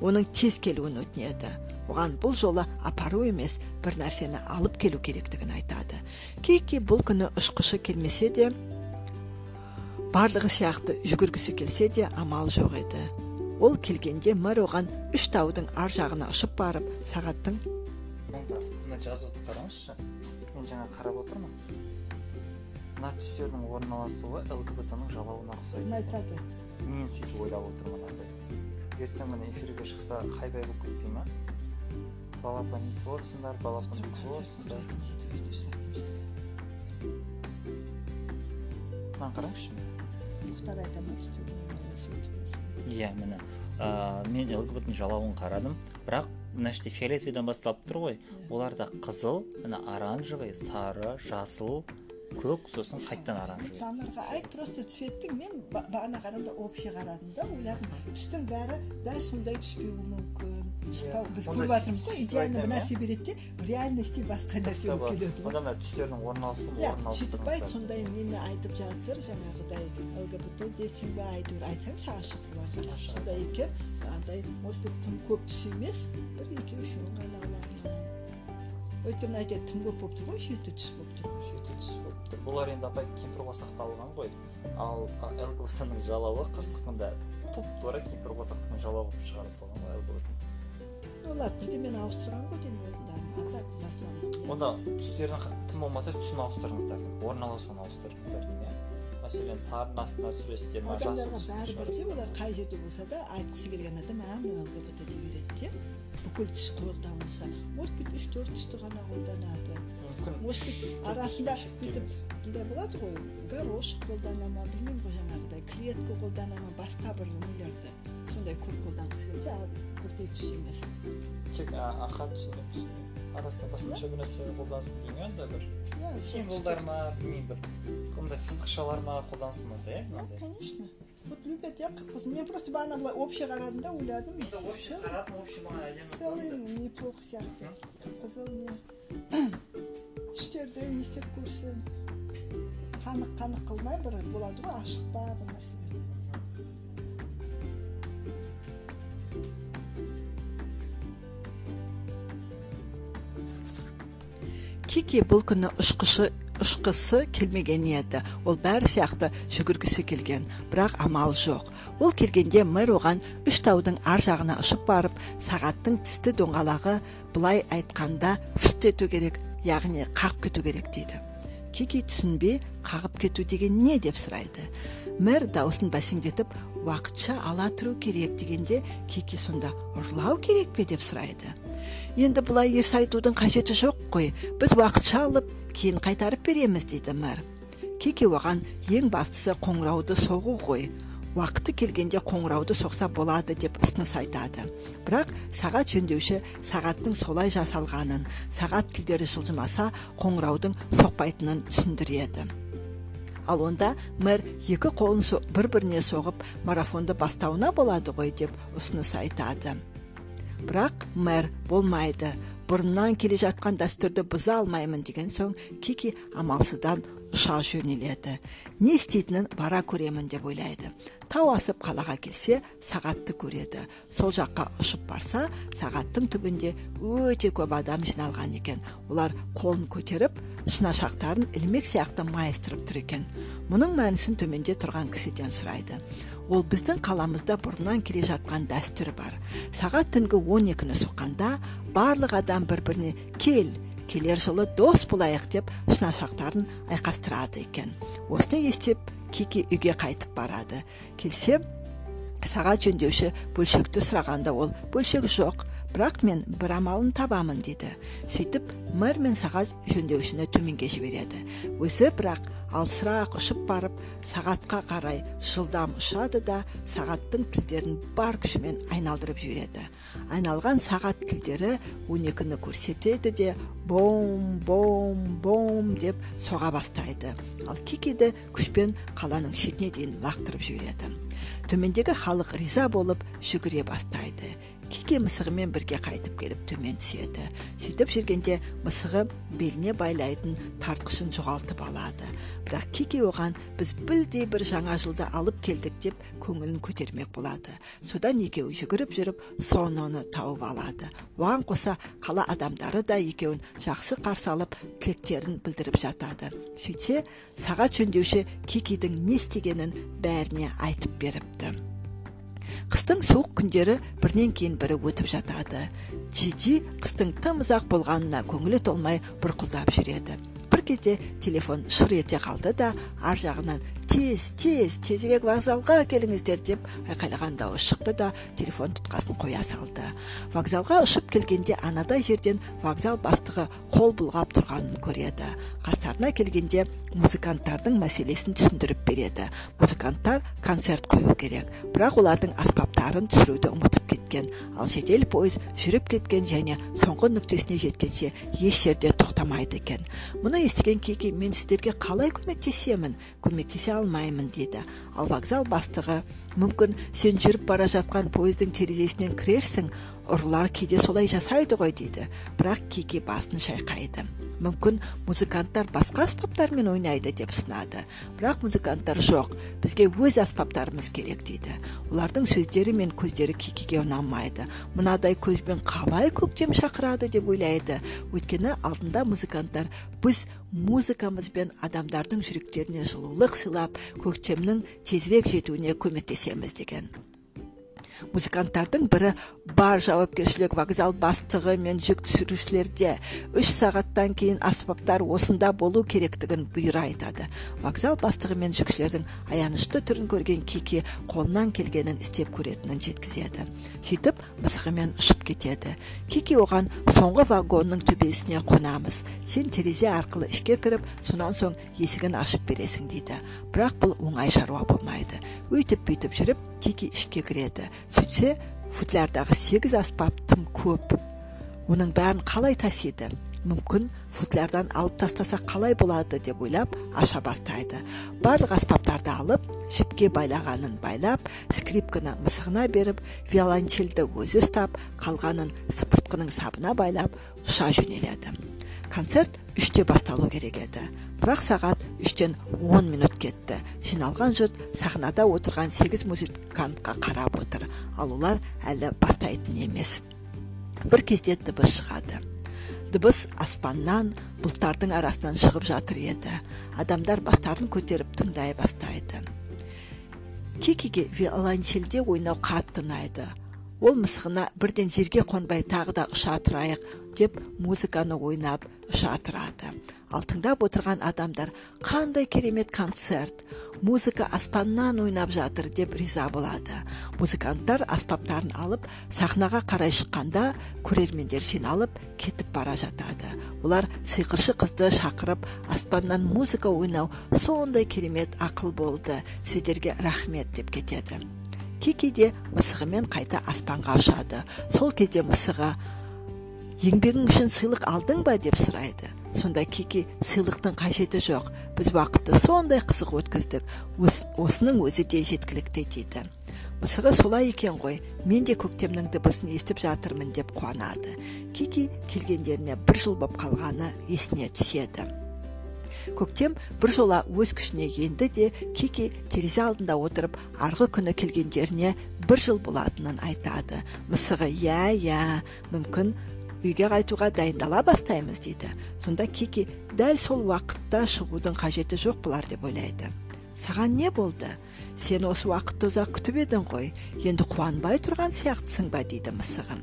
Оның тез келуін өтінеді. Оған бұл жолы апару емес бір нәрсені алып келу керектігін айтады. Кики бұл күні ұшқышы келмесе де барлығы сияқты жүгіргісі келсе де амал жоқ еді. Ол келгенде мэр оған үш таудың ар жағына ұшып барып сағаттың мына жазуды қараңызшы. Мен жаңа қарап отырмын. Мына түстердің орналасуы лгбт ның жалауына ұқсайды. Айтады мен сөйтіп ойлап отырмын мынандай ертең міне эфирге шықса хайдай болып кетпей ма? Балапан болсыңдар балапан болсыңдар мынаны қараңызшы. Мұхтар айта ма иә міне. Ә, мен лгбт жалауын қарадым. Бірақ мына жерде фиолетовыйдан басталып тұр ғой. Оларда қызыл міне оранжевый сары жасыл көк сосын қайтадан оранжевый жанарға айт просто цветтің мен бағана қарағанда общий қарадым да ойладым түстің бәрі дәл сондай түспеуі мүмкін. Шықпау біз көріп жатырмыз ғой идеально бір нәрсе береді де реальности басқа нәрсе болып келеді ғой. Мына түстердің орналасуын иә сөйтіп айт сондай нені айтып жатыр. Жаңағыдай лгбт дейсің ба әйтеуір айтсаң шығып жатыр сондай екен андай может быть тым көп түс емес бір екеу үшеуін ғана алады өйткені айтады тым көп болып тұр ғой жеті түс болып тұр жеті түс болып тұр бұлар енді апай кемпірқосақта алған ғой. Ал лгбт ның жалауы қырсықында туп тура кемпірқосақтың жалауы болып шығара салған ғой лгбт олар бірдемені ауыстырған ғой деймін онда түстердің тым болмаса түсін ауыстырыңыздар орналасуын ауыстырыңыздар деймін иә. Мәселен сарының астына түсіресіздер ма адамдарға бәрібір де олар қай жерде болса да айтқысы келген адам а мынау лгбт дей береді де бүкіл түс қолданылса может быть үш төрт түсті ғана қолданады. Может быть арасында бүйтіп мындай болады ғой. Горошек қолдана ма білмеймін ғой жаңағыдай. Клетка қолдана ма басқа бір нелерді. Сондай көп қолданғысы келсе ал бірдей түс емес. Тек аха түсіндім түсіндім арасында басқаша бір нәрсе қолдансын деймін анда бір символдар ма білмеймін бір қандай сызықшалар ма қолдансын онда иә конечно. Вот любят иә қып қызыл мен просто бағана былай общий қарадым да ойладым общий қарадым общий маған әдемі целый неплохо сияқты қып қызыл не түстерді не көрсең қанық қанық қылмай бір болады ғой ашық па бір нәрселерді. Кики бұл күні ұшқышы ұшқысы келмеген еді ол бәрі сияқты жүгіргісі келген бірақ амал жоқ. Ол келгенде мэр оған үш таудың ар жағына ұшып барып сағаттың тісті доңғалағы былай айтқанда фыст ету керек. Яғни қағып кету керек дейді. Кики түсінбей қағып кету деген не деп сұрайды. Мэр даусын бәсеңдетіп уақытша ала тұру керек дегенде кики сонда ұрлау керек пе? деп сұрайды. Енді бұлай ерсі айтудың қажеті жоқ қой. Біз уақытша алып кейін қайтарып береміз дейді мэр. Кики оған ең бастысы қоңырауды соғу ғой. Уақыты келгенде қоңырауды соқса болады деп ұсыныс айтады. Бірақ сағат жөндеуші сағаттың солай жасалғанын сағат тілдері жылжымаса қоңыраудың соқпайтынын түсіндіреді. Ал онда мэр екі қолын бір біріне соғып марафонды бастауына болады ғой деп ұсыныс айтады. Бірақ мэр болмайды бұрыннан келе жатқан дәстүрді бұза алмаймын деген соң кики амалсыздан ұша жөнеледі не істейтінін бара көремін деп ойлайды. Тау асып қалаға келсе сағатты көреді. Сол жаққа ұшып барса сағаттың түбінде өте көп адам жиналған екен. Олар қолын көтеріп шынашақтарын ілмек сияқты майыстырып тұр екен. Мұның мәнісін төменде тұрған кісіден сұрайды. Ол біздің қаламызда бұрыннан келе жатқан дәстүр бар. Сағат түнгі он екіні соққанда барлық адам бір біріне кел келер жылы дос болайық деп шынашақтарын айқастырады екен. Осыны естіп кики үйге қайтып барады. Келсе сағат жөндеуші бөлшекті сұрағанда ол бөлшек жоқ бірақ мен бір амалын табамын дейді сөйтіп мэр мен сағат жөндеушіні төменге жібереді. Өзі бірақ алысырақ ұшып барып сағатқа қарай жылдам ұшады да сағаттың тілдерін бар күшімен айналдырып жібереді. Айналған сағат тілдері он екіні көрсетеді де бом бом бом деп соға бастайды. Ал кикиді күшпен қаланың шетіне дейін лақтырып жібереді. Төмендегі халық риза болып жүгіре бастайды. Кике мысығымен бірге қайтып келіп төмен түседі. Сөйтіп жүргенде мысығы беліне байлайтын тартқышын жоғалтып алады. Бірақ кике оған біз білдей бір жаңа жылды алып келдік деп көңілін көтермек болады. Содан екеуі жүгіріп жүріп сононы тауып алады. Оған қоса қала адамдары да екеуін жақсы қарсы алып тілектерін білдіріп жатады. Сөйтсе сағат жөндеуші кикидің не істегенін бәріне айтып беріпті. Қыстың суық күндері бірінен кейін бірі өтіп жатады. Джиджи қыстың тым ұзақ болғанына көңілі толмай бұрқылдап жүреді. Бір кезде телефон шыр ете қалды да ар жағынан тез тез тезірек вокзалға келіңіздер деп айқайлаған дауыс шықты да телефон тұтқасын қоя салды. Вокзалға ұшып келгенде анадай жерден вокзал бастығы қол бұлғап тұрғанын көреді. Қастарына келгенде музыканттардың мәселесін түсіндіріп береді. Музыканттар концерт қою керек бірақ олардың аспаптарын түсіруді ұмытып кеткен. Ал жедел пойыз жүріп кеткен және соңғы нүктесіне жеткенше еш жерде тоқтамайды екен. Мұны естіген кики мен сіздерге қалай көмектесемін? Көмектесе алмаймын деді. Ал вокзал бастығы мүмкін сен жүріп бара жатқан пойыздың терезесінен кірерсің ұрылар кейде солай жасайды ғой дейді. Бірақ кики басын шайқайды. Мүмкін музыканттар басқа аспаптармен ойнайды деп сынады. Бірақ музыканттар жоқ. Бізге өз аспаптарымыз керек дейді. Олардың сөздері мен көздері кикиге ұнамайды. Мынадай көзбен қалай көктем шақырады деп ойлайды. Өйткені алдында музыканттар біз музыкамызбен адамдардың жүректеріне жылулық сыйлап көктемнің тезірек жетуіне көмектесеміз деген. Музыканттардың бірі бар жауапкершілік вокзал бастығы мен жүк түсірушілерде. Үш сағаттан кейін аспаптар осында болу керектігін бұйыра айтады. Вокзал бастығы мен жүкшілердің аянышты түрін көрген кики қолынан келгенін істеп көретінін жеткізеді. Сөйтіп мысығымен ұшып кетеді. Кики оған соңғы вагонның төбесіне қонамыз. Сен терезе арқылы ішке кіріп сонан соң есігін ашып бересің дейді. Бірақ бұл оңай шаруа болмайды. Өйтіп бүйтіп жүріп кики ішке кіреді. Сөйтсе футлярдағы сегіз аспап тым көп. Оның бәрін қалай тасиды? Мүмкін футлярдан алып тастаса қалай болады деп ойлап аша бастайды. Барлық аспаптарды алып жіпке байлағанын байлап скрипканы мысығына беріп виолончельді өзі ұстап қалғанын сыпыртқының сабына байлап ұша жөнеледі. Концерт үште басталу керек еді. Бірақ сағат үштен он минут кетті. Жиналған жұрт сахнада отырған сегіз музыкантқа қарап отыр. Ал олар әлі бастайтын емес. Бір кезде дыбыс шығады. Дыбыс аспаннан бұлттардың арасынан шығып жатыр еді. Адамдар бастарын көтеріп тыңдай бастайды. Кикиге виолончельде ойнау қатты ұнайды. Ол мысығына бірден жерге қонбай тағы да ұша тұрайық. Ептеп музыканы ойнап ұша тұрады ал тыңдап отырған адамдар қандай керемет концерт! Музыка аспаннан ойнап жатыр! деп риза болады. Музыканттар аспаптарын алып сахнаға қарай шыққанда көрермендер жиналып кетіп бара жатады. Олар сиқыршы қызды шақырып аспаннан музыка ойнау сондай керемет ақыл болды. Сіздерге рахмет деп кетеді. Кики де мысығымен қайта аспанға ұшады. Сол кезде мысығы еңбегің үшін сыйлық алдың ба деп сұрайды. Сонда кики сыйлықтың қажеті жоқ. Біз уақытты сондай қызық өткіздік. Осының өзі де жеткілікті дейді. Мысығы солай екен ғой. Мен де көктемнің дыбысын естіп жатырмын деп қуанады. Кики келгендеріне бір жыл боп қалғаны есіне түседі. Көктем бір жола өз күшіне енді де кики терезе алдында отырып арғы күні келгендеріне бір жыл болатынын айтады. Мысығы иә иә мүмкін үйге қайтуға дайындала бастаймыз дейді. Сонда кики дәл сол уақытта шығудың қажеті жоқ болар деп ойлайды. Саған не болды? Сен осы уақытты ұзақ күтіп едің ғой. Енді қуанбай тұрған сияқтысың ба дейді мысығы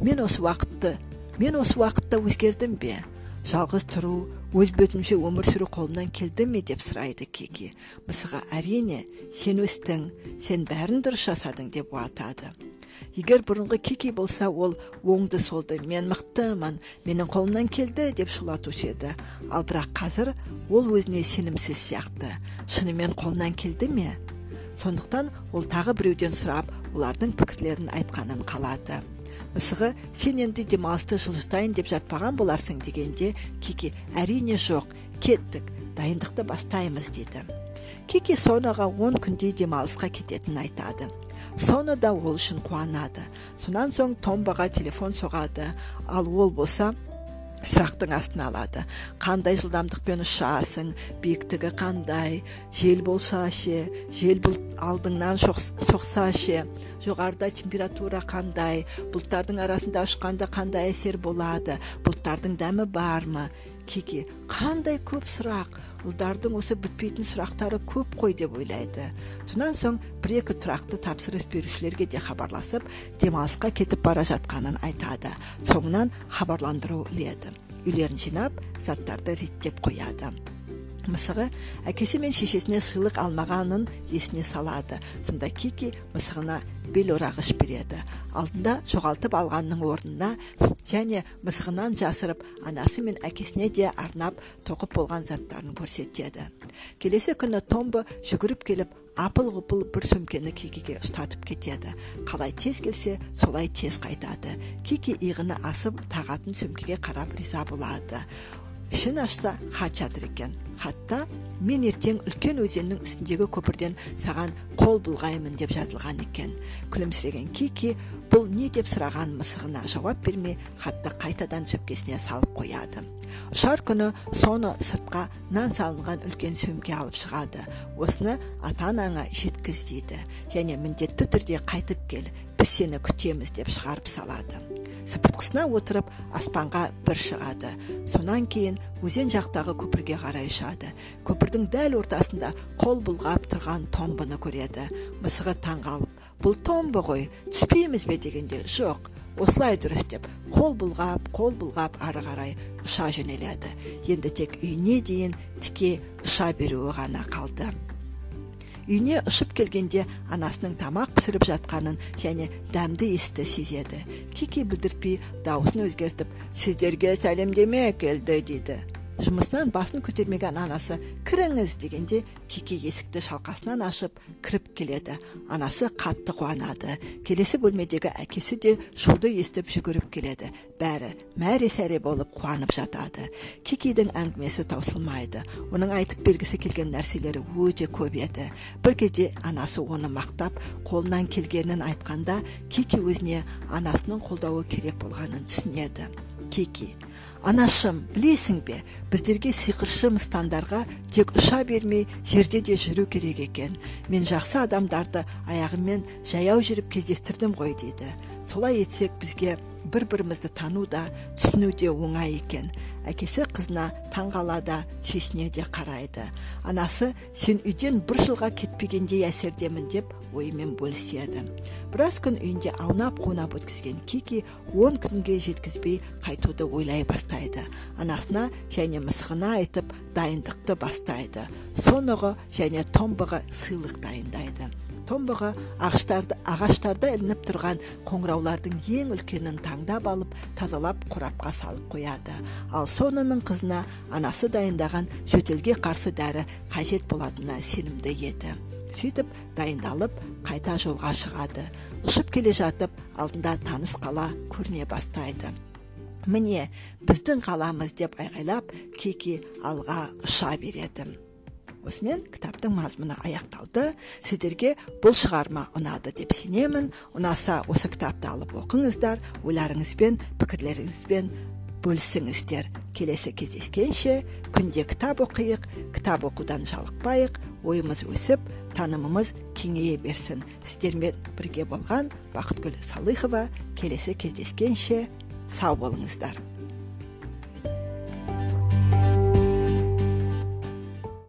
мен осы уақытты мен осы уақытта өзгердім бе? Жалғыз тұру өз бетімше өмір сүру қолымнан келді ме деп сұрайды кики мысығы әрине сен өстің сен бәрін дұрыс жасадың деп уатады. Егер бұрынғы кики болса ол оңды солды мен мықтымын менің қолымнан келді деп шулатушы еді. Ал бірақ қазір ол өзіне сенімсіз сияқты. Шынымен қолынан келді ме? Сондықтан ол тағы біреуден сұрап олардың пікірлерін айтқанын қалады. Мысығы сен енді демалысты жылжытайын деп жатпаған боларсың дегенде кики әрине жоқ кеттік дайындықты бастаймыз деді. Кики сонаға он күндей демалысқа кететінін айтады. Соны да ол үшін қуанады. Сонан соң томбаға телефон соғады. Ал ол болса сұрақтың астына алады. Қандай жылдамдықпен ұшасың? Биіктігі қандай? Жел болса ше? Жел бұл алдыңнан соқса ше? Жоғарыда температура қандай? Бұлттардың арасында ұшқанда қандай әсер болады? Бұлттардың дәмі бар ма? Кики қандай көп сұрақ? Ұлдардың осы бітпейтін сұрақтары көп қой деп ойлайды. Сонан соң бір екі тұрақты тапсырыс берушілерге де хабарласып демалысқа кетіп бара жатқанын айтады. Соңынан хабарландыру іледі үйлерін жинап заттарды реттеп қояды. Мысығы әкесі мен шешесіне сыйлық алмағанын есіне салады. Сонда кики мысығына бел орағыш береді. Алдында жоғалтып алғанның орнына және мысығынан жасырып анасы мен әкесіне де арнап тоқып болған заттарын көрсетеді. Келесі күні томбо жүгіріп келіп апыл ғұпыл бір сөмкені кикиге ұстатып кетеді. Қалай тез келсе солай тез қайтады. Кики иығына асып тағатын сөмкеге қарап риза болады. Ішін ашса хат жатыр екен. Хатта мен ертең үлкен өзеннің үстіндегі көпірден саған қол бұлғаймын деп жазылған екен. Күлімсіреген кики бұл не деп сұраған мысығына жауап бермей хатты қайтадан сөмкесіне салып қояды ұшар күні соны сыртқа нан салынған үлкен сөмке алып шығады. Осыны ата анаңа жеткіз дейді. Және міндетті түрде қайтып кел біз сені күтеміз деп шығарып салады. Сыпыртқысына отырып аспанға бір шығады. Сонан кейін өзен жақтағы көпірге қарай ұшады. Көпірдің дәл ортасында қол бұлғап тұрған томбыны көреді. Мысығы таңғалып бұл томбы ғой түспейміз бе? дегенде жоқ осылай дұрыс деп қол бұлғап қол бұлғап ары қарай ұша жөнеледі. Енді тек үйіне дейін тіке ұша беруі ғана қалды. Үйіне ұшып келгенде анасының тамақ пісіріп жатқанын және дәмді иісті сезеді. Кики білдіртпей дауысын өзгертіп сіздерге сәлемдеме келді дейді. Жұмысынан басын көтермеген анасы кіріңіз! дегенде кики есікті шалқасынан ашып кіріп келеді. Анасы қатты қуанады. Келесі бөлмедегі әкесі де шуды естіп жүгіріп келеді. Бәрі мәре сәре болып қуанып жатады. Кикидің әңгімесі таусылмайды. Оның айтып бергісі келген нәрселері өте көп еді. Бір кезде анасы оны мақтап қолынан келгенін айтқанда кики өзіне анасының қолдауы керек болғанын түсінеді. Кики анашым білесің бе біздерге сиқыршы мыстандарға тек ұша бермей жерде де жүру керек екен. Мен жақсы адамдарды аяғыммен жаяу жүріп кездестірдім ғой дейді солай етсек бізге бір бірімізді тану да түсіну де оңай екен. Әкесі қызына таңғалада шешіне де қарайды. Анасы сен үйден бір жылға кетпегендей әсердемін деп ойымен бөліседі. Біраз күн үйінде аунап қунап өткізген кики он күнге жеткізбей қайтуды ойлай бастайды. Анасына және мысығына айтып дайындықты бастайды. Соныға және томбаға сыйлық дайындайды. Томбаға ағаштарды ағаштарда ілініп тұрған қоңыраулардың ең үлкенін таңдап алып тазалап қорапқа салып қояды. Ал сонының қызына анасы дайындаған жөтелге қарсы дәрі қажет болатынына сенімді еді. Сөйтіп дайындалып қайта жолға шығады. Ұшып келе жатып алдында таныс қала көріне бастайды. Міне біздің қаламыз деп айғайлап кики алға ұша береді. Осымен кітаптың мазмұны аяқталды. Сіздерге бұл шығарма ұнады деп сенемін. Ұнаса осы кітапты алып оқыңыздар ойларыңызбен пікірлеріңізбен бөлісіңіздер. Келесі кездескенше күнде кітап оқиық кітап оқудан жалықпайық ойымыз өсіп танымымыз кеңейе берсін. Сіздермен бірге болған бақытгүл салыхова келесі кездескенше сау болыңыздар.